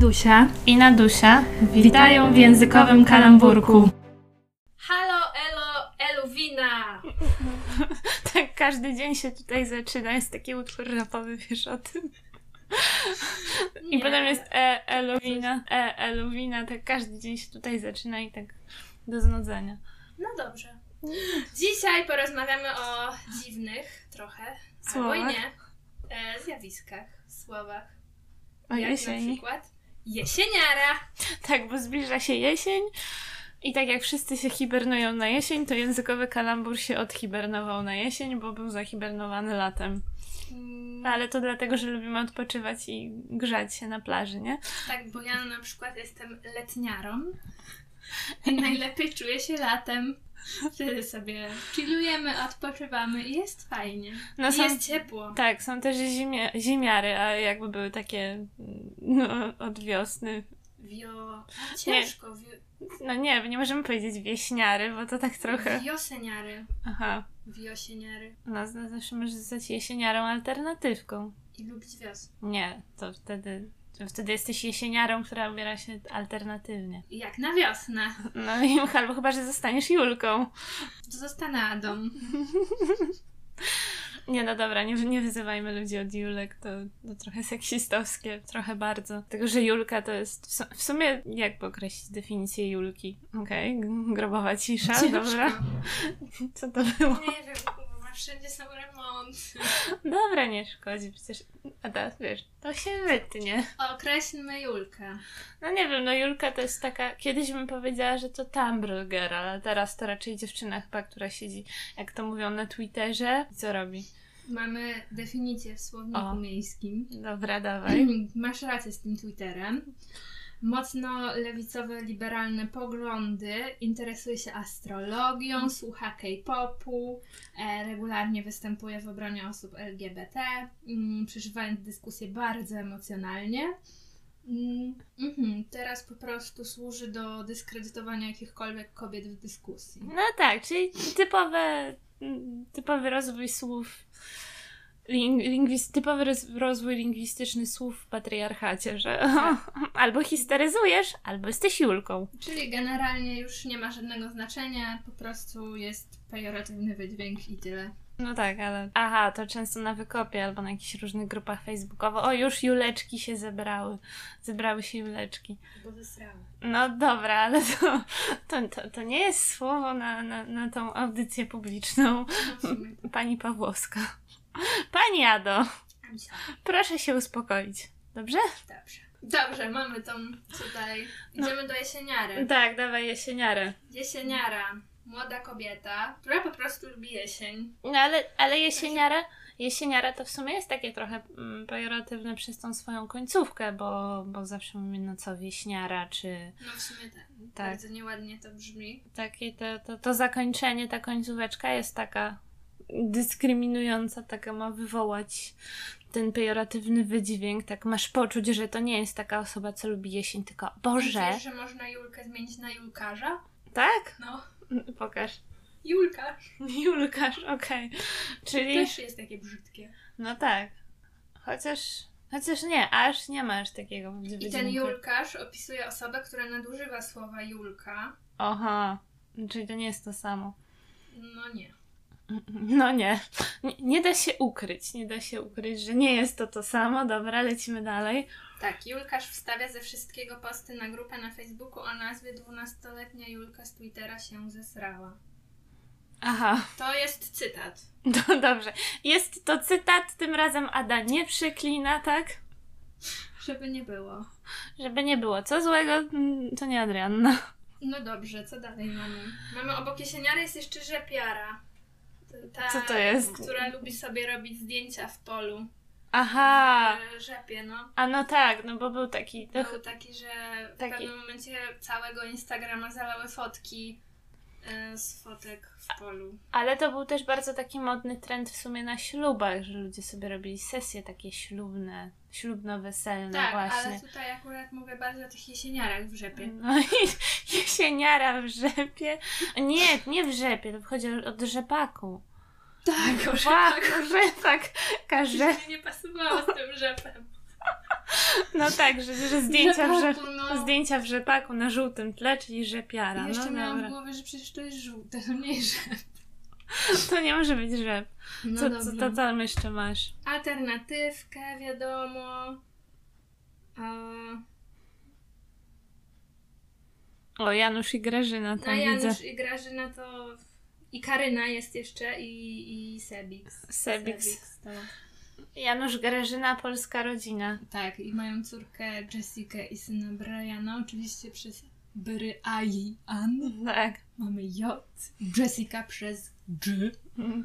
Adusia i Nadusia witają w językowym kalamburku. Halo, elo, eluwina! tak każdy dzień się tutaj zaczyna, jest taki utwór rapowy, wiesz o tym? I Nie. potem jest e, eluwina, e, eluwina, tak każdy dzień się tutaj zaczyna i tak do znudzenia. No dobrze. Dzisiaj porozmawiamy o dziwnych trochę, Słowach. albo i nie, e, zjawiskach, słowach. O jak na jesieni. przykład jesieniara. Tak, bo zbliża się jesień i tak jak wszyscy się hibernują na jesień, to językowy kalambur się odhibernował na jesień, bo był zahibernowany latem. Mm, Ale to dlatego, że lubimy odpoczywać i grzać się na plaży, nie? tak, bo ja na przykład jestem letniarą i najlepiej czuję się latem. Wtedy sobie chillujemy, odpoczywamy i jest fajnie. No I są- jest ciepło. Tak, są też zimie, zimiary, a jakby były takie no, od wiosny. Wio... A, ciężko. Wio... No nie, nie możemy powiedzieć wieśniary, bo to tak trochę... Wioseniary. Aha. Wiosieniary. No, zawsze możesz zostać jesieniarą alternatywką. I lubić wiosnę. Nie, to wtedy... To wtedy jesteś jesieniarą, która ubiera się alternatywnie. Jak na wiosnę. No i albo chyba, że zostaniesz Julką. Zostanę Adą. Nie, no dobra, nie, nie wyzywajmy ludzi od Julek, to, to trochę seksistowskie, trochę bardzo. Tylko, że Julka to jest, w, su- w sumie, jak określić definicję Julki? Okej, g- grobowa cisza, Ciężko. dobra. Co to było? Nie wiem, wszędzie są remonty. Dobra, nie szkodzi, przecież, a teraz, wiesz, to się wytnie. Określmy Julkę. No nie wiem, no Julka to jest taka, kiedyś bym powiedziała, że to Tumblr ale teraz to raczej dziewczyna chyba, która siedzi, jak to mówią na Twitterze. I Co robi? Mamy definicję w słowniku O. miejskim. Dobra, dawaj. Masz rację z tym Twitterem. Mocno lewicowe, liberalne poglądy, interesuje się astrologią, słucha K-popu, e, regularnie występuje w obronie osób LGBT, mm, przeżywając dyskusje bardzo emocjonalnie. Mm, mhm, teraz po prostu służy do dyskredytowania jakichkolwiek kobiet w dyskusji. No tak, czyli typowe, mm, typowy rozwój słów, ling, lingwis, typowy roz, rozwój lingwistyczny słów w patriarchacie, że albo histeryzujesz, albo jesteś Julką. Czyli generalnie już nie ma żadnego znaczenia, po prostu jest pejoratywny wydźwięk i tyle. No tak, ale aha, to często na wykopie albo na jakichś różnych grupach facebookowych. O, już Juleczki się zebrały. Zebrały się Juleczki. Bo wysrały. No dobra, ale to, to, to, to nie jest słowo na, na, na tą audycję publiczną. Tak. Pani Pawłowska. Pani Ado. Proszę się uspokoić. Dobrze? Dobrze. Dobrze, mamy tą, co dalej? Idziemy do jesieniary. Tak, dawaj jesieniarę. Jesieniara, młoda kobieta, która po prostu lubi jesień. No ale, ale jesieniara, jesieniara to w sumie jest takie trochę mm, pejoratywne przez tą swoją końcówkę, bo, bo zawsze mówimy no co, wieśniara, czy No w sumie tak. tak, Bardzo nieładnie to brzmi. takie to, to, to zakończenie, ta końcóweczka jest taka dyskryminująca, taka ma wywołać ten pejoratywny wydźwięk, tak masz poczuć, że to nie jest taka osoba, co lubi jesień, tylko Boże, Wiesz, że można Julkę zmienić na Julkarza? tak? No. Pokaż. Julkarz. Julkasz, okej. Czyli... Też jest takie brzydkie. No tak. Chociaż. Chociaż nie, aż nie masz takiego I ten wydźwięku. Julkarz opisuje osobę, która nadużywa słowa Julka. Aha. Czyli to nie jest to samo. No nie. No nie. nie. Nie da się ukryć. Nie da się ukryć, że nie jest to to samo. Dobra, lecimy dalej. Tak, Julkarz wstawia ze wszystkiego posty na grupę na Facebooku o nazwie 12-letnia Julka z Twittera się zesrała. Aha. To jest cytat. No dobrze. Jest to cytat, tym razem Ada nie przyklina, tak? Żeby nie było. Żeby nie było co złego, mm, to nie Adrianna. No dobrze, co dalej mamy? Mamy obok jesieniary jest jeszcze rzepiara. Ta, Co to jest? Która lubi sobie robić zdjęcia w polu. Aha. W rzepie, no. A no tak, no bo był taki. Był taki, że w Taki- pewnym momencie całego Instagrama zalały fotki e, z fotek w polu. Ale to był też bardzo taki modny trend w sumie na ślubach, że ludzie sobie robili sesje takie ślubne, ślubno-weselne tak, właśnie. ale tutaj akurat mówię bardzo o tych jesieniarach w rzepie. No i jesieniara w rzepie. Nie, nie w rzepie, to wchodzi od rzepaku. Tak, o Ła, rzepak, każe. mi nie pasowało z tym rzepem. No tak, że, że zdjęcia, w Rzepaku, rzep, no. zdjęcia w rzepaku na żółtym tle, czyli rzepiara. I jeszcze no miałam w dobra. głowie, że przecież to jest żółte, to nie jest rzep. To nie może być rzep. No Co, co, to tam jeszcze masz? Alternatywkę, wiadomo. A, O, Janusz i Grażyna a tam Janusz widzę. i Grażyna to... I Karyna jest jeszcze i, i Sebix. Sebix. to... Janusz, Grażyna, polska rodzina. Tak, i mają córkę Jessikę i syna Briana, oczywiście przez Bryan. Tak. Mamy J. Jessica przez G.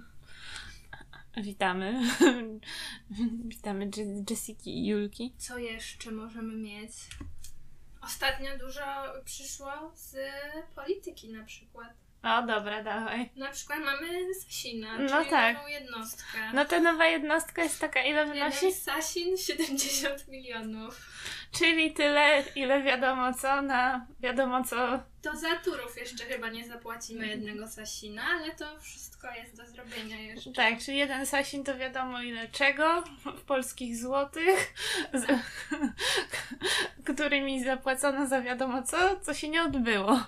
Witamy. Witamy Je- Jessiki i Julki. Co jeszcze możemy mieć? Ostatnio dużo przyszło z polityki na przykład. O, dobra, dawaj. Na przykład mamy Sasina, No czyli tak. nową jednostkę. No ta nowa jednostka jest taka, ile wynosi? Jeden Sasin 70 milionów. Czyli tyle, ile wiadomo co na wiadomo co. To za turów jeszcze chyba nie zapłacimy jednego Sasina, ale to wszystko jest do zrobienia jeszcze. Tak, czyli jeden sasin to wiadomo ile czego w polskich złotych, z, którymi zapłacono za wiadomo co, co się nie odbyło.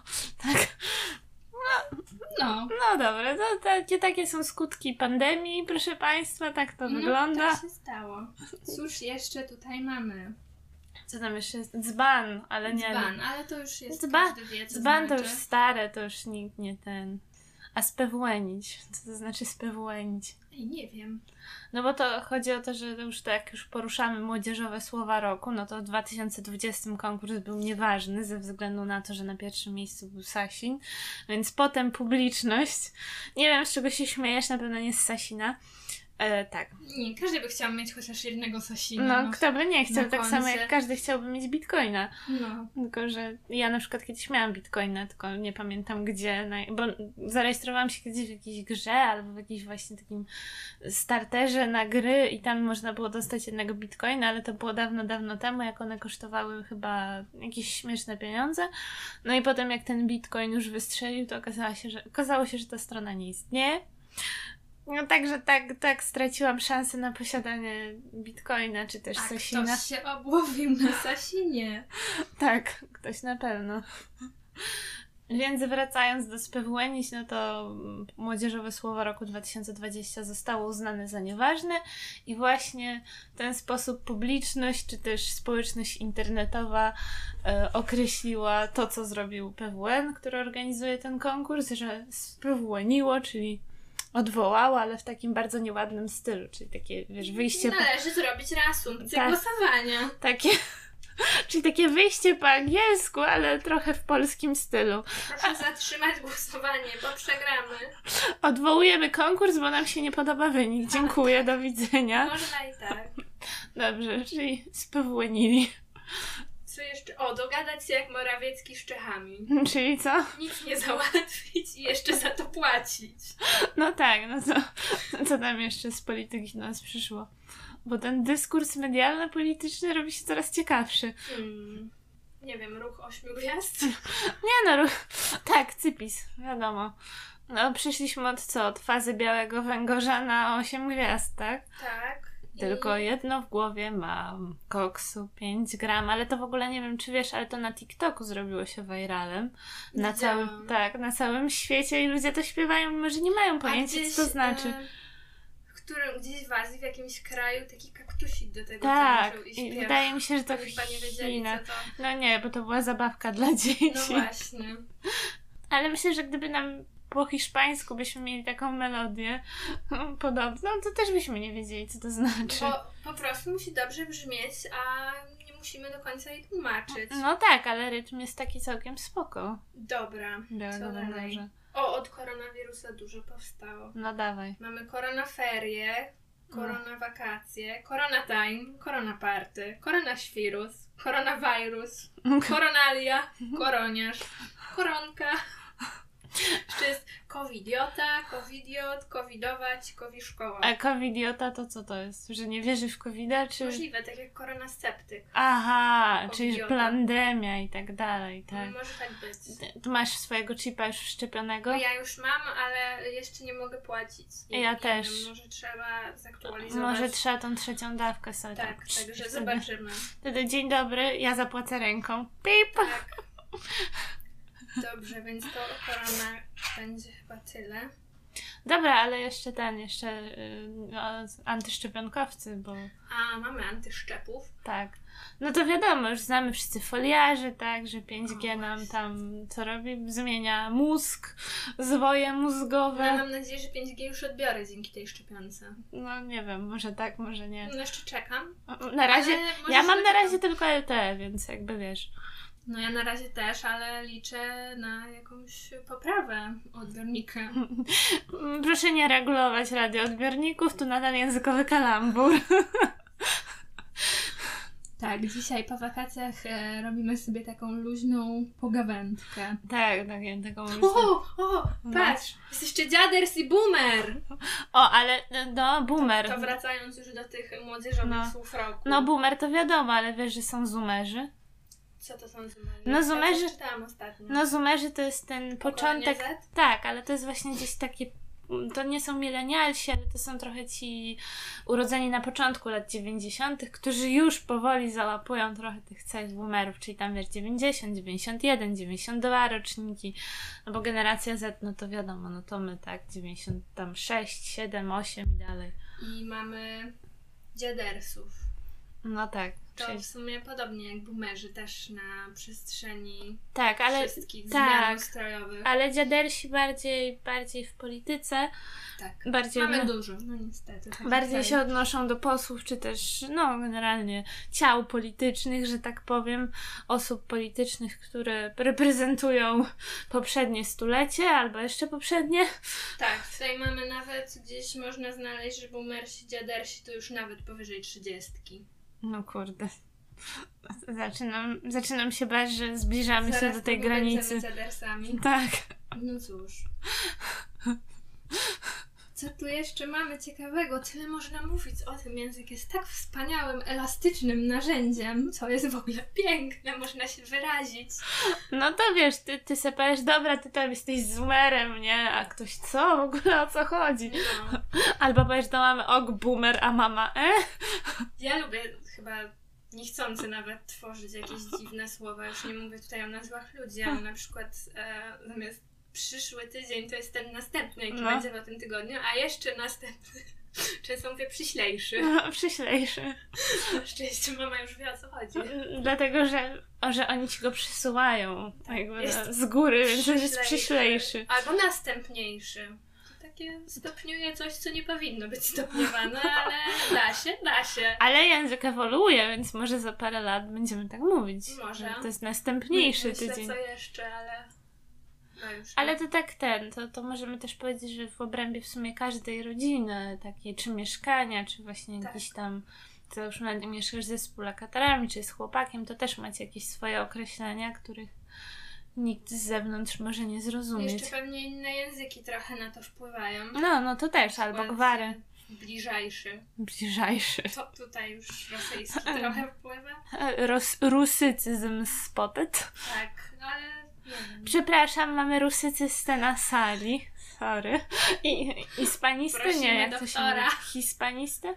Tak. No, No dobra, to takie, takie są skutki pandemii, proszę Państwa, tak to no wygląda. tak się stało. Cóż jeszcze tutaj mamy? Co tam jeszcze jest? Dzban, ale nie. Dzban, ale to już jest, Dzban- wie Dzban to znaczy. już stare, to już nikt nie ten. A spewłenić. Co to znaczy spewłenić? Ej, nie wiem. No bo to chodzi o to, że już tak jak już poruszamy młodzieżowe słowa roku, no to w 2020 konkurs był nieważny ze względu na to, że na pierwszym miejscu był Sasin, więc potem publiczność, nie wiem z czego się śmiejesz, na pewno nie z Sasina, e, tak. Nie, każdy by chciał mieć chociaż jednego Sasina. No kto by nie chciał, tak samo jak każdy chciałby mieć bitcoina. No. Tylko, że ja na przykład kiedyś miałam bitcoina, tylko nie pamiętam gdzie, na, bo zarejestrowałam się kiedyś w jakiejś grze albo w jakimś właśnie takim starterze na gry i tam można było dostać jednego bitcoina, ale to było dawno, dawno temu, jak one kosztowały chyba jakieś śmieszne pieniądze. No i potem jak ten bitcoin już wystrzelił, to okazało się, że, okazało się, że ta strona nie istnieje. No także tak, tak straciłam szansę na posiadanie bitcoina, czy też A sasina. ktoś się obłowił na Sasinie. Tak, ktoś na pewno. Więc wracając do spewłenić, no to młodzieżowe słowo roku 2020 zostało uznane za nieważne i właśnie w ten sposób publiczność czy też społeczność internetowa e, określiła to, co zrobił PWN, który organizuje ten konkurs, że spewłeniło, czyli odwołała, ale w takim bardzo nieładnym stylu, czyli takie, wiesz, wyjście po, Należy zrobić reasumpcję Tak. głosowania. takie, czyli takie wyjście po angielsku, ale trochę w polskim stylu. Proszę zatrzymać głosowanie, bo przegramy. Odwołujemy konkurs, bo nam się nie podoba wynik. Dziękuję, do widzenia. Można i tak. Dobrze, czyli spowłonili. Co jeszcze? O, dogadać się jak Morawiecki z Czechami. Czyli co? Nic nie załatwić i jeszcze za to płacić. No tak, no to co tam jeszcze z polityki do nas przyszło? Bo ten dyskurs medialno-polityczny robi się coraz ciekawszy. Hmm. Nie wiem, ruch ośmiu gwiazd? Nie no, ru- tak, cypis, wiadomo. No, przyszliśmy od co? Od fazy białego węgorza na 8 gwiazd, tak? Tak. Tylko jedno w głowie mam. Koksu 5 gram, ale to w ogóle nie wiem, czy wiesz, ale to na TikToku zrobiło się viralem. Na Widziałam. całym, tak, na całym świecie i ludzie to śpiewają, mimo że nie mają pojęcia, gdzieś, co to znaczy. W którym, gdzieś w Azji, w jakimś kraju, taki kaktusik do tego tak, i śpiewał. wydaje mi się, że to w chyba nie wiedzieli, Chinach. co to... No nie, bo to była zabawka dla dzieci. No właśnie. Ale myślę, że gdyby nam po hiszpańsku byśmy mieli taką melodię podobną, to też byśmy nie wiedzieli, co to znaczy. Bo po prostu musi dobrze brzmieć, a nie musimy do końca jej tłumaczyć. No tak, ale rytm jest taki całkiem spoko. Dobra, Białego co dalej? węgorza. O, od koronawirusa dużo powstało. No dawaj. Mamy koronaferie, korona wakacje, korona time, korona party, koronaświrus, koronawirus, koronalia, koroniarz, koronka. Jeszcze jest covidiota, covidiot, covidować, cowiszkoła. A covidiota to co to jest? Że nie wierzy w covida, czy... Możliwe, tak jak koronasceptyk. Aha, czyli Covidiota. pandemia i tak dalej, tak. Może tak być. Ty- Tu masz swojego chipa już wszczepionego? No ja już mam, ale jeszcze nie mogę płacić. Nie- Ja też. Wiem, może trzeba zaktualizować. Może trzeba tą trzecią dawkę sobie Tak, tak. także wtedy- zobaczymy. Wtedy dzień dobry, ja zapłacę ręką. Pip! Tak. Dobrze, więc to korona będzie chyba tyle. Dobra, ale jeszcze ten, jeszcze y, no, antyszczepionkowcy, bo A, mamy antyszczepów. tak. No to wiadomo, już znamy wszyscy foliarzy, tak, że 5G No nam tam co robi? Zmienia mózg, zwoje No, mózgowe. mam nadzieję, że 5G już odbiorę dzięki tej szczepionce. No nie wiem, może tak, może nie. No jeszcze czekam. Na razie, ja mam na razie tylko LTE, więc jakby wiesz. No ja na razie też, ale liczę na jakąś poprawę odbiornika. Proszę nie regulować radioodbiorników, tu nadal językowy kalambur. Tak, dzisiaj po wakacjach e, robimy sobie taką luźną pogawędkę. tak, tak, ja taką O, o, No. patrz, jest jeszcze dziaders i boomer! O, ale no, boomer. To wracając już do tych młodzieżowych No. słów roku. No, boomer to wiadomo, ale wiesz, że są zoomerzy. Co to są zoomerzy? No, zoomerzy- Ja czytałam ostatnio. No, zoomerzy to jest ten początek. Tak, ale to jest właśnie gdzieś takie. To nie są milenialsi, ale to są trochę ci urodzeni na początku lat 90., którzy już powoli załapują trochę tych cech boomerów, czyli tam wiesz 90, 91, 92 roczniki. No bo generacja Z, no to wiadomo, no to my tak, 96, 7, 8 i dalej. I mamy dziadersów. No tak. To Czyli, w sumie podobnie jak boomerzy też na przestrzeni tak, ale wszystkich tak. ustrojowych. Ale dziadersi bardziej, bardziej w polityce, Tak. bardziej, Mamy dużo, no niestety. taki bardziej się odnoszą do posłów, czy też, no, generalnie ciał politycznych, że tak powiem, osób politycznych, które reprezentują poprzednie stulecie albo jeszcze poprzednie. Tak, tutaj mamy nawet gdzieś można znaleźć, że boomersi, dziadersi to już nawet powyżej trzydziestki. No kurde. Zaczynam, zaczynam się bać, że zbliżamy się Zaraz do tej granicy. Tak. No cóż. Co tu jeszcze mamy ciekawego? Tyle można mówić o tym. Język jest tak wspaniałym, elastycznym narzędziem, co jest w ogóle piękne, można się wyrazić. No to wiesz, ty, ty se powiesz, dobra, ty tam jesteś zoomerem, nie? A ktoś, co? W ogóle o co chodzi? No. Albo powiesz do mamy, ok, boomer, a mama, e? Ja lubię chyba niechcący nawet tworzyć jakieś dziwne słowa. Już nie mówię tutaj o nazwach ludzi, ale na przykład e, zamiast przyszły tydzień to jest ten następny, jaki No. będzie w tym tygodniu, a jeszcze następny. Często mówię przyślejszy. No, przyślejszy. Na szczęście mama już wie o co chodzi. Dlatego, że, o, że oni ci go przysyłają jakby Jest na- z góry, więc to jest przyślejszy. Albo następniejszy. To takie stopniuje coś, co nie powinno być stopniowane, ale da się, da się. Ale język ewoluuje, więc może za parę lat będziemy tak mówić. Może. że To jest następniejszy Myślę, tydzień. co jeszcze, ale... No Ale to tak ten, to, to możemy też powiedzieć, że w obrębie w sumie każdej rodziny, takiej czy mieszkania, czy właśnie Tak. jakiś tam, to już nawet mieszkasz ze współlokatorami, czy z chłopakiem, to też macie jakieś swoje określenia, których nikt z zewnątrz może nie zrozumieć. Jeszcze pewnie inne języki trochę na to wpływają. No, no to też, albo gwary. Bliżajszy. Bliżajszy. To tutaj już rosyjski trochę wpływa. Ros, rusycyzm spotted. Tak, ale nie wiem. Przepraszam, mamy rusycystę na sali. Sorry. I hispanistę? Prosimy Nie, jak to się mówi? Hispanistę?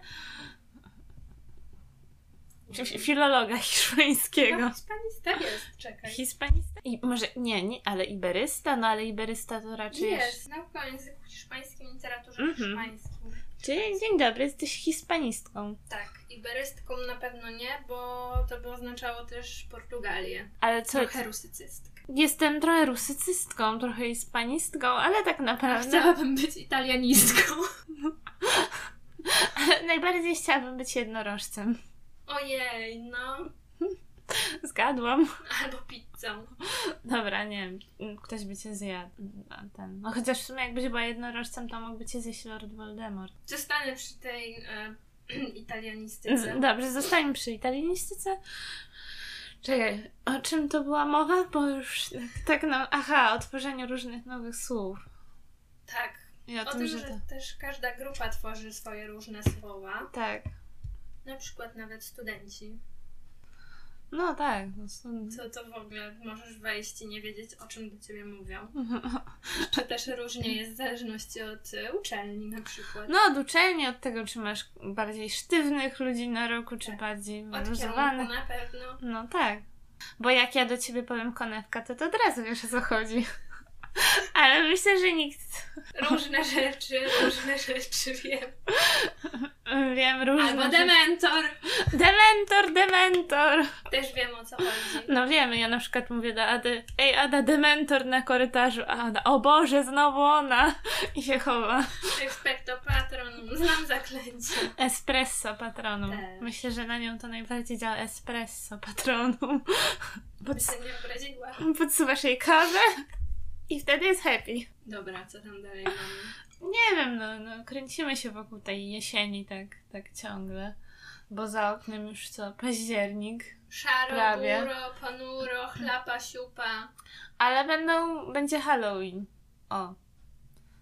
Filologa hiszpańskiego. No, hispanista jest, czekaj. Hispanista? I może, nie, nie, ale iberysta? No ale iberysta to raczej... Jest, nauka o języku hiszpańskim, literaturze Mhm. hiszpańskim. Dzień, dzień dobry, jesteś hispanistką. Tak, iberystką na pewno nie, bo to by oznaczało też Portugalię. Ale co, Trochę rusycystkę. Jestem trochę rusycystką, trochę hispanistką, ale tak naprawdę chciałabym być italianistką. najbardziej chciałabym być jednorożcem. Ojej, no. Zgadłam. Albo pizzą. Dobra, nie wiem, ktoś by cię zjadł. Ten. No chociaż w sumie jakbyś była jednorożcem, to mógłby cię zjeść Lord Voldemort. Zostanę przy tej e, italianistyce. Dobrze, zostańmy przy italianistyce. Czekaj, o czym to była mowa? Bo już tak, no, aha, o tworzeniu różnych nowych słów. Tak. I o, O tym, tym, że że to... też każda grupa tworzy swoje różne słowa. Tak. Na przykład nawet studenci. No tak. no Co to w ogóle możesz wejść i nie wiedzieć, o czym do ciebie mówią. Czy też różnie jest w zależności od y, uczelni na przykład. No, od uczelni, od tego, czy masz bardziej sztywnych ludzi na roku, czy Tak. bardziej wyluzowanych. na pewno. No tak. Bo jak ja do ciebie powiem konewka, to, to od razu wiesz o co chodzi. Ale myślę, że nikt. Różne rzeczy, różne rzeczy wiem. Wiem, różne. Albo dementor. Dementor, dementor! Też wiem o co chodzi. No wiemy, ja na przykład mówię do Ady, ej Ada, dementor na korytarzu, a Ada, o Boże, znowu ona! I się chowa. Expecto patron. Znam zaklęcie. Espresso patronum. Tak. Myślę, że na nią to najbardziej działa espresso patronum. Nie obraziła. podsuwasz jej kawę i wtedy jest happy. Dobra, co tam dalej mamy? Nie wiem, no, no kręcimy się wokół tej jesieni tak, tak ciągle. Bo za oknem już co, październik. Szaro, Prawie. buro, ponuro, chlapa, siupa. Ale będą, będzie Halloween. O.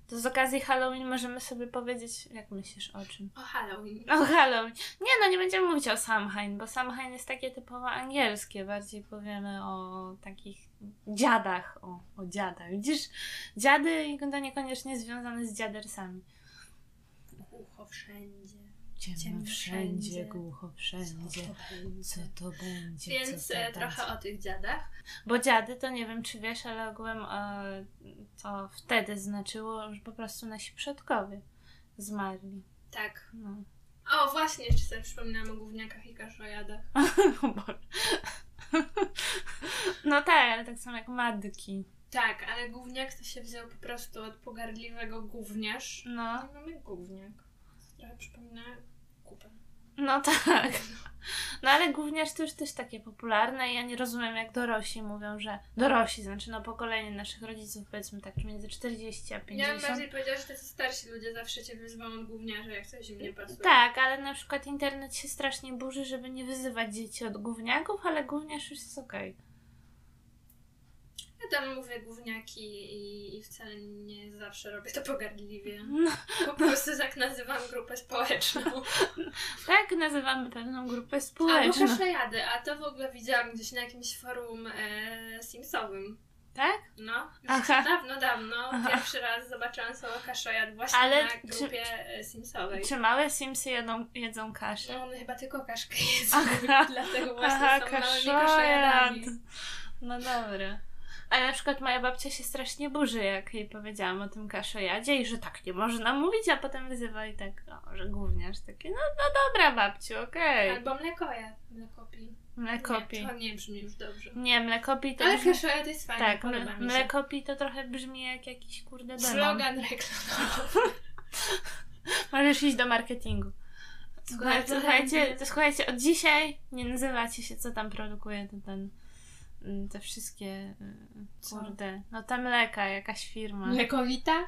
To z okazji Halloween możemy sobie powiedzieć, jak myślisz o czym? O Halloween. O Halloween. Nie no, nie będziemy mówić o Samhain, bo Samhain jest takie typowo angielskie. Bardziej powiemy o takich dziadach. O, o dziadach. Widzisz, dziady to niekoniecznie związane z dziadersami. Głucho wszędzie. Ciemno Ciemno wszędzie, wszędzie. głucho wszędzie. Co to będzie? Co to będzie? Więc co to e, trochę będzie? o tych dziadach. Bo dziady to nie wiem, czy wiesz, ale ogółem e, to wtedy znaczyło, że po prostu nasi przodkowie zmarli. Tak. No. O, właśnie, jeszcze sobie przypominałam o gówniakach i kaszojadach. No tak, ale tak samo jak madki. Tak, ale gówniak to się wziął po prostu od pogardliwego gówniarz. No, No mamy gówniak. Trochę przypomina kupę. no tak. No ale gówniarz to już też takie popularne i ja nie rozumiem jak dorośli mówią, że dorośli, znaczy no pokolenie naszych rodziców powiedzmy tak między 40 a Ja bym 50. bardziej powiedziała, że tacy starsi ludzie zawsze cię wyzywą od gówniarza, jak coś im nie pasuje. Tak, ale na przykład internet się strasznie burzy, żeby nie wyzywać dzieci od gówniaków, ale gówniarz już jest okej. Ja tam mówię gówniaki i, i wcale nie zawsze robię to pogardliwie. No, Po prostu tak nazywam grupę społeczną. tak nazywamy pewną grupę Albo społeczną. kaszojady, a to w ogóle widziałam gdzieś na jakimś forum e, Simsowym. Tak? No, już Aha. dawno, dawno. Aha. Pierwszy raz zobaczyłam słowo kaszojad właśnie Ale na czy- grupie e, Simsowej. Czy małe Simsy jedzą, jedzą kaszę? No one chyba tylko kaszkę jedzą, Aha. dlatego właśnie Aha, są małymi kaszojad. kaszojadami. No dobra. Ale na przykład moja babcia się strasznie burzy, jak jej powiedziałam o tym kaszojadzie i że tak nie można mówić, a potem wyzywa i tak, o, że gówniarz taki, no, no dobra babciu, okej. Albo mlekojad, mlekopi. Mlekopi. Nie, to nie brzmi już dobrze. Nie, mlekopi to Ale brzmi... kaszojad jest fajny, Tak, mle- mlekopi to trochę brzmi jak jakiś kurde demon. Slogan reklamowy. Możesz iść do marketingu. Słuchajcie, słuchajcie, słuchajcie, od dzisiaj nie nazywacie się, co tam produkuje ten, ten te wszystkie, y, kurde, no ta mleka, jakaś firma. Mlekowita?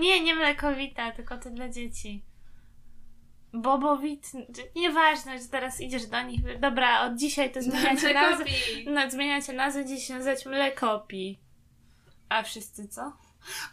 Nie, nie mlekowita, tylko to dla dzieci. Bobowit, nieważne, że teraz idziesz do nich, dobra, od dzisiaj to zmieniacie nazwę, no, zmieniacie nazwę, dziś się nazywać mlekopi. A wszyscy co?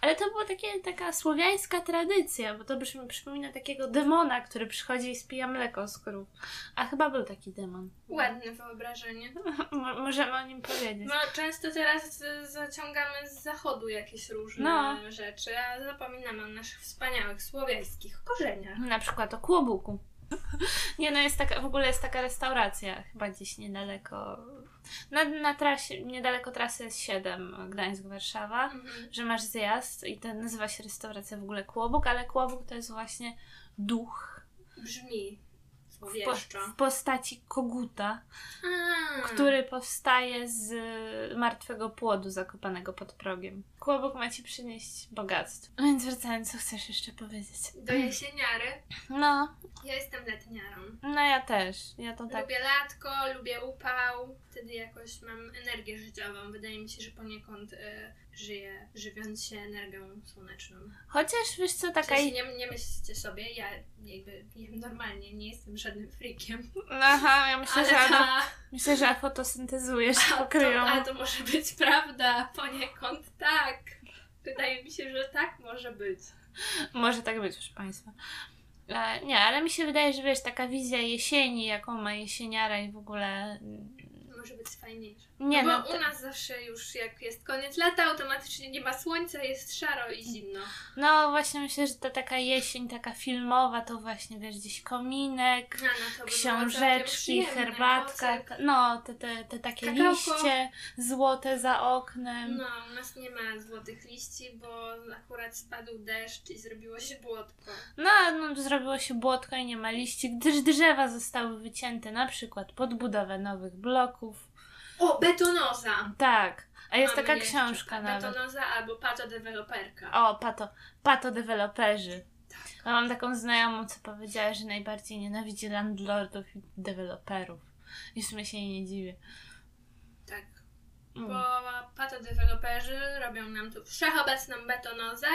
Ale to była takie, taka słowiańska tradycja, bo to brzmi, przypomina takiego demona, który przychodzi i spija mleko z krów. A chyba był taki demon. Ładne wyobrażenie. Mo- możemy o nim powiedzieć. No, często teraz zaciągamy z zachodu jakieś różne No. rzeczy, a zapominamy o naszych wspaniałych słowiańskich korzeniach. Na przykład o kłobuku. Nie no, jest taka, w ogóle jest taka restauracja, chyba gdzieś niedaleko, na, na trasie, niedaleko trasy S7 Gdańsk-Warszawa, Mhm. że masz zjazd i to nazywa się restauracja w ogóle Kłobuk, ale Kłobuk to jest właśnie duch Brzmi w, po, w postaci koguta, A, który powstaje z martwego płodu zakopanego pod progiem. Kłobuk ma ci przynieść bogactwo. Więc wracając, co chcesz jeszcze powiedzieć? Do jesieniary. No, Ja jestem letniarą. no ja też. Ja to tak Lubię latko, lubię upał. wtedy jakoś mam energię życiową. Wydaje mi się, że poniekąd e, żyję, żywiąc się energią słoneczną. Chociaż wiesz co, W taka... sensie nie, nie myślcie sobie, ja jakby normalnie, nie jestem żadnym freakiem. Aha, ja myślę, Ale że, ta, myślę, że pokryją. ale to może być prawda, poniekąd tak. Wydaje mi się, że tak może być. Może tak być, proszę Państwa. E, nie, ale mi się wydaje, że wiesz, taka wizja jesieni, jaką ma jesieniara i w ogóle... Może być fajniejsze. Nie no no, bo to, u nas zawsze już jak jest koniec lata, automatycznie nie ma słońca, jest szaro i zimno. no właśnie myślę, że ta taka jesień, taka filmowa, to właśnie wiesz, gdzieś kominek, no było książeczki, herbatka, no te, te, te takie Kakałko. liście złote za oknem. No, u nas nie ma złotych liści, bo akurat spadł deszcz i zrobiło się błotko. No, no, zrobiło się błotko i nie ma liści, gdyż drzewa zostały wycięte na przykład pod budowę nowych bloków. O, betonoza! Tak, a jest Mamy taka jeszcze, książka nawet. Betonoza albo pato deweloperka. O, pato, pato deweloperzy. Tak. Mam taką znajomą, co powiedziała, że najbardziej nienawidzi landlordów i deweloperów. I w sumie się jej nie dziwię. Tak. Mm. Bo pato deweloperzy robią nam tu wszechobecną betonozę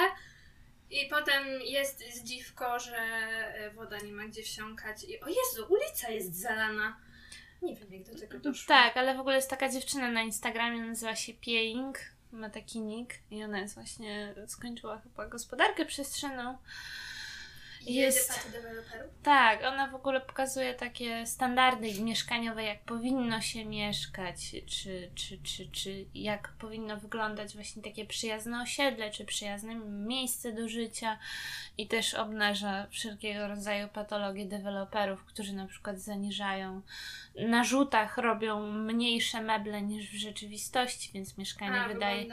i potem jest zdziwko, że woda nie ma gdzie wsiąkać i o Jezu, ulica jest zalana. Nie wiem jak do tego doszło. Tak, ale w ogóle jest taka dziewczyna na Instagramie, nazywa się Pieing, ma taki nick i ona jest właśnie, skończyła chyba gospodarkę przestrzenną. Jest-? Tak, ona w ogóle pokazuje takie standardy mieszkaniowe, jak powinno się mieszkać, czy, czy, czy, czy jak powinno wyglądać właśnie takie przyjazne osiedle, czy przyjazne miejsce do życia i też obnaża wszelkiego rodzaju patologie deweloperów, którzy na przykład zaniżają na rzutach, robią mniejsze meble niż w rzeczywistości, więc mieszkanie A, wydaje,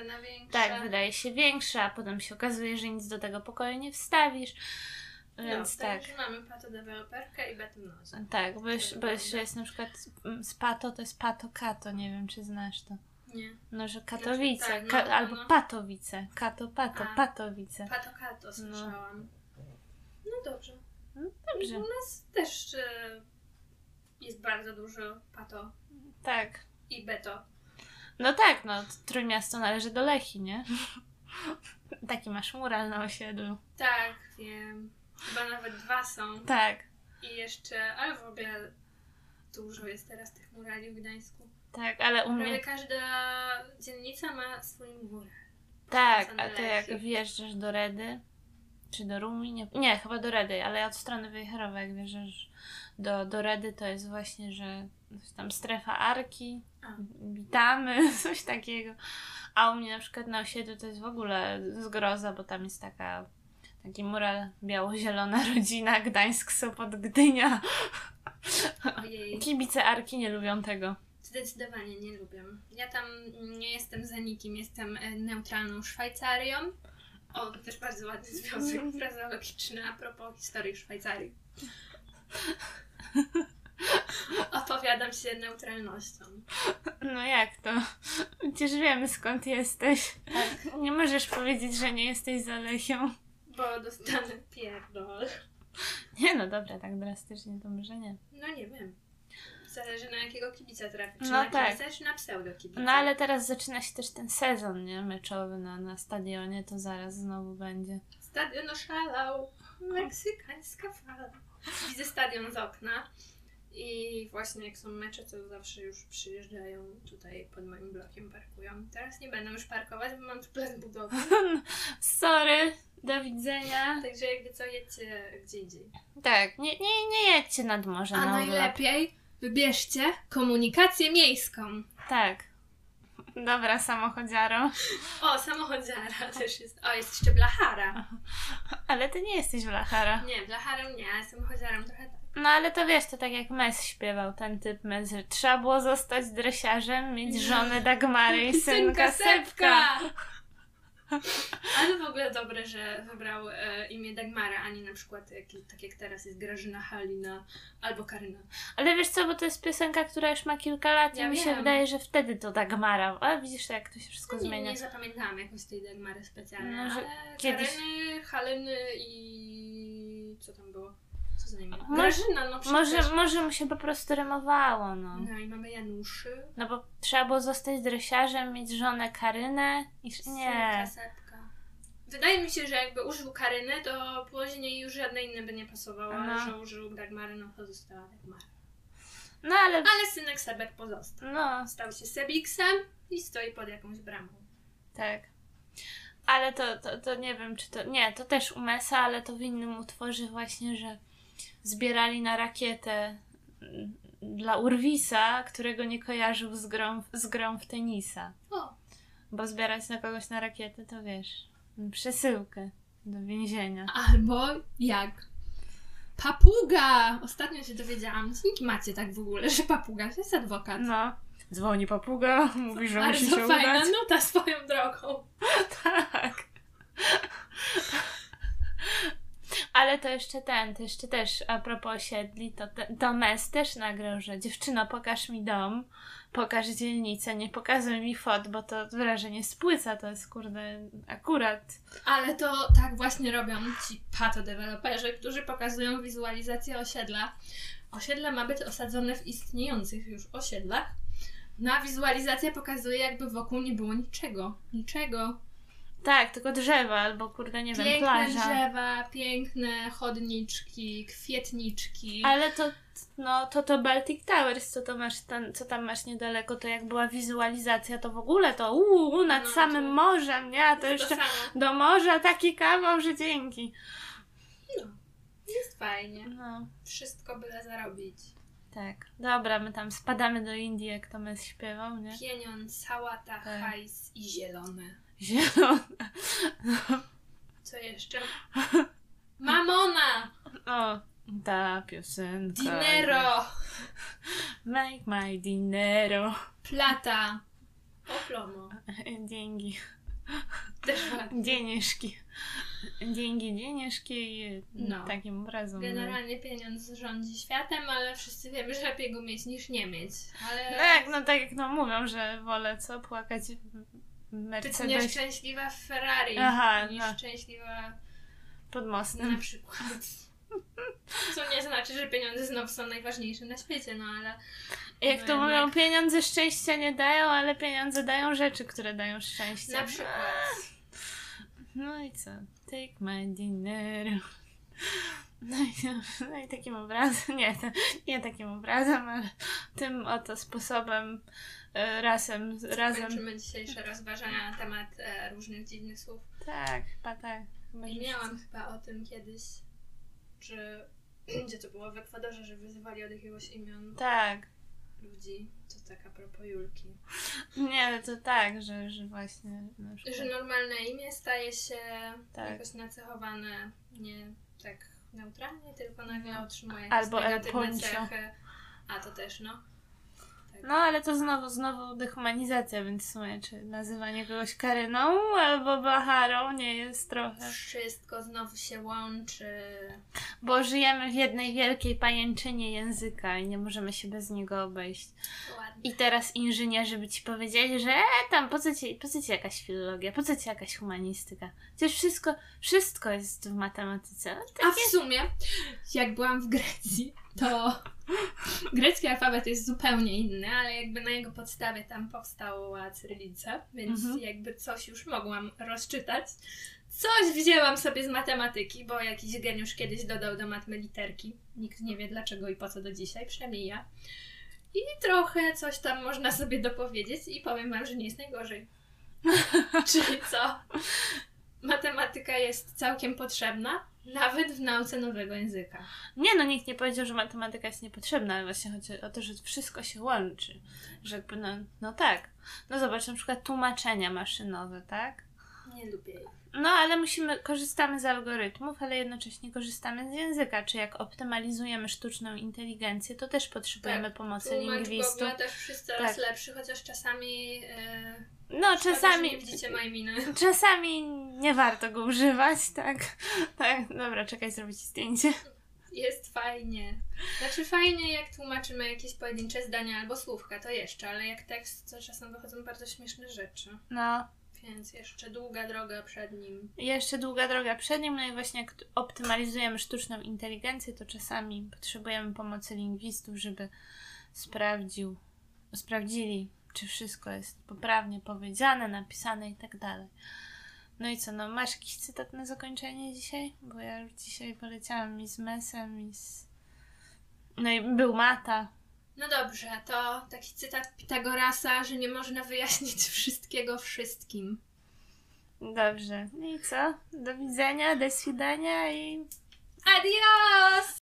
tak, wydaje się większe, a potem się okazuje, że nic do tego pokoju nie wstawisz. Więc no, tak. Mamy pato deweloperkę i betonozę. Tak, bo jeszcze, bo jeszcze jest na przykład mm, z Pato, to jest Pato Kato, nie wiem czy znasz to. Nie. No, że Katowice, tak, no, ka- no, albo no. Patowice, Kato, Pato, A. Patowice. Pato kato słyszałam. No dobrze. No, U dobrze, nas też e, jest bardzo dużo pato tak. i beto. No tak, no, Trójmiasto należy do Lechi, nie? Taki masz mural na osiedlu. Tak, wiem. Chyba nawet dwa są. Tak, I jeszcze, ale w ogóle dużo jest teraz tych murali w Gdańsku. tak, ale u Prawie mnie... każda dzielnica ma swój mural. Tak, a to jak wjeżdżasz do Redy, czy do Rumi, nie, nie chyba do Redy, ale od strony Wejherowa, jak wjeżdżasz do, do Redy, to jest właśnie, że tam strefa Arki, A. witamy, coś takiego. A u mnie na przykład na osiedlu to jest w ogóle zgroza, bo tam jest taka taki mural biało-zielona rodzina Gdańsk, Sopot, Gdynia. Ojej, Kibice Arki nie lubią tego. zdecydowanie nie lubię. Ja tam nie jestem za nikim, jestem e, neutralną Szwajcarią. O, to też bardzo ładny związek frazeologiczny a propos historii Szwajcarii. Opowiadam się neutralnością. No jak to? Przecież wiemy skąd jesteś. Tak, Nie możesz powiedzieć, że nie jesteś za Lechią. Bo dostanę pierdol. Nie no dobra, tak drastycznie to może nie. No nie wiem. Zależy na jakiego kibica trafi. Czy No na tak. kibica, czy na pseudo kibica. No ale teraz zaczyna się też ten sezon, nie? Meczowy na, na stadionie, to zaraz znowu będzie. Stadion oszalał. Meksykańska fala. Widzę stadion z okna. I właśnie jak są mecze, to zawsze już przyjeżdżają tutaj pod moim blokiem, parkują. Teraz nie będę już parkować, bo mam tu plac budowy. Sorry, do widzenia. Także jakby co, jedźcie gdzie indziej. Tak, nie, nie, nie jedźcie nad morze A na urlop. najlepiej wybierzcie komunikację miejską. Tak. Dobra, samochodziaro. O, samochodziara też jest. O, jest jeszcze blachara. Ale ty nie jesteś Blachara. Nie, blacharem nie, samochodziarem trochę tak. No ale to wiesz, to tak jak Mes śpiewał, ten typ Mes, że trzeba było zostać dresiarzem, mieć żonę Dagmary i synka Sepka. Ale w ogóle dobre, że wybrał e, imię Dagmara, a nie na przykład jak, tak jak teraz jest Grażyna Halina albo Karyna. Ale wiesz co, bo to jest piosenka, która już ma kilka lat Ja i mi się wydaje, że wtedy to Dagmara. Ale widzisz, jak to się wszystko No nie, zmienia. nie zapamiętałam jakoś tej Dagmary specjalnie, No, że ale kiedyś- Karyny, Haliny i co tam było? Co? Może- Grażyna, no Może, przecież. może mu się po prostu rymowało, no. No i mamy Januszy. No bo trzeba było zostać dresiarzem, mieć żonę Karynę i... Nie. Wydaje mi się, że jakby użył Karyny, to później już żadne inne by nie pasowało, ale No. że użył Dagmary, no to została Dagmara. No ale... Ale synek Sebek pozostał. No, Stał się Sebiksem i stoi pod jakąś bramą. tak. Ale to, to, to nie wiem, czy to... Nie, to też u Mesa, ale to w innym utworze właśnie, że zbierali na rakietę mm, dla Urwisa, którego nie kojarzył z grą, z grą w tenisa. O, Bo zbierać na kogoś na rakietę, to wiesz, przesyłkę do więzienia. albo jak papuga! Ostatnio się dowiedziałam, dzięki macie tak w ogóle, że papuga to jest adwokat. No. Dzwoni papuga, mówi, że musi Bardzo się fajna udać. nuta swoją drogą. Tak. Ale to jeszcze ten, to jeszcze też a propos osiedli, to, to Mes też nagrał, że dziewczyno, pokaż mi dom, pokaż dzielnicę, nie pokazuj mi fot, bo to wrażenie spłyca, to jest kurde akurat. Ale to tak właśnie robią ci patodeweloperzy, którzy pokazują wizualizację osiedla. Osiedle ma być osadzone w istniejących już osiedlach. No a wizualizacja pokazuje, jakby wokół nie było niczego. Niczego. Tak, tylko drzewa albo kurde, nie wiem, Piękne plaża. drzewa, piękne chodniczki, kwietniczki. Ale to, no, to to Baltic Towers, co, to masz tam, co tam masz niedaleko, to jak była wizualizacja, to w ogóle to uuu, nad No, samym to- morzem, nie? A to to jeszcze samo. do morza taki kawał, że dzięki. Jest fajnie. No, Wszystko byle zarobić. tak. Dobra, my tam spadamy do Indii, jak to my śpiewał, nie? Pieniądz, sałata, Tak. hajs i zielone. Zielone. Co jeszcze? Mamona! O, ta piosenka. Dinero! Make my dinero. Plata! Oplomo. Dzięki. Też ładnie. Dzienieszki. Dzięki, dzienieszki i No. takim obrazom. no. Generalnie pieniądz rządzi światem, ale wszyscy wiemy, że lepiej go mieć niż nie mieć. Ale No jak, no tak jak no mówią, że wolę co, płakać w być nieszczęśliwa w Ferrari Aha, no. szczęśliwa pod na mostem. przykład. Co nie znaczy, że pieniądze znowu są najważniejsze na świecie, no ale Jak no to mówią, jednak. pieniądze szczęścia nie dają, ale pieniądze dają rzeczy, które dają szczęście. na przykład. No i co? Take my dinner. No i, no i takim obrazem, nie, to, nie takim obrazem, ale tym oto sposobem, e, razem, razem. Kończymy dzisiejsze rozważania na temat e, różnych dziwnych słów. Tak, chyba tak. Chyba, I miałam chyba o tym kiedyś, że gdzie to było w Ekwadorze, że wyzywali od jakiegoś imion Tak. ludzi. To tak a propos Julki. Nie, ale to tak, że, że właśnie Że normalne imię staje się Tak. jakoś nacechowane nie tak neutralnie, tylko nagle otrzymuje jakieś Albo negatywne cechy. A to też, no. No ale to znowu, znowu dehumanizacja, więc w sumie czy nazywanie kogoś Karyną albo Bacharą nie jest trochę. Wszystko znowu się łączy. Bo żyjemy w jednej wielkiej pajęczynie języka i nie możemy się bez niego obejść. Ładnie. I teraz inżynierzy by ci powiedzieli, że e, tam po co, ci, po co ci jakaś filologia, po co ci jakaś humanistyka? Przecież wszystko, wszystko jest w matematyce. No, A w sumie, jak byłam w Grecji, to grecki alfabet jest zupełnie inny, ale jakby na jego podstawie tam powstała cyrylica, więc Mhm. jakby coś już mogłam rozczytać. Coś wzięłam sobie z matematyki, bo jakiś geniusz kiedyś dodał do matmy literki. Nikt nie wie dlaczego i po co do dzisiaj, przynajmniej ja. I trochę coś tam można sobie dopowiedzieć i powiem wam, że nie jest najgorzej. Czyli co? Matematyka jest całkiem potrzebna, nawet w nauce nowego języka. Nie no, nikt nie powiedział, że matematyka jest niepotrzebna, ale właśnie chodzi o to, że wszystko się łączy. Że jakby no, no tak. No zobacz, na przykład tłumaczenia maszynowe, tak? Nie lubię jej. No, ale musimy, korzystamy z algorytmów, ale jednocześnie korzystamy z języka. Czy jak optymalizujemy sztuczną inteligencję, to też potrzebujemy pomocy Tłumacz lingwistów. Google też wszyscy coraz Tak. lepszy, chociaż czasami e, No, czasami, nie widzicie mojej miny. czasami nie warto go używać, tak? Tak, dobra, czekaj, zrobić zdjęcie. Jest fajnie. Znaczy fajnie, jak tłumaczymy jakieś pojedyncze zdania albo słówka, to jeszcze, ale jak tekst, to czasem wychodzą bardzo śmieszne rzeczy. No, Więc jeszcze długa droga przed nim. Jeszcze długa droga przed nim, no i właśnie jak optymalizujemy sztuczną inteligencję, to czasami potrzebujemy pomocy lingwistów, żeby sprawdził, sprawdzili, czy wszystko jest poprawnie powiedziane, napisane i tak dalej. No i co, no masz jakiś cytat na zakończenie dzisiaj? Bo ja już dzisiaj poleciałam i z Mesem, i z... No i był Mata. No dobrze, to taki cytat Pitagorasa, że nie można wyjaśnić wszystkiego wszystkim. Dobrze. No i co? Do widzenia, do swidania i... Adios!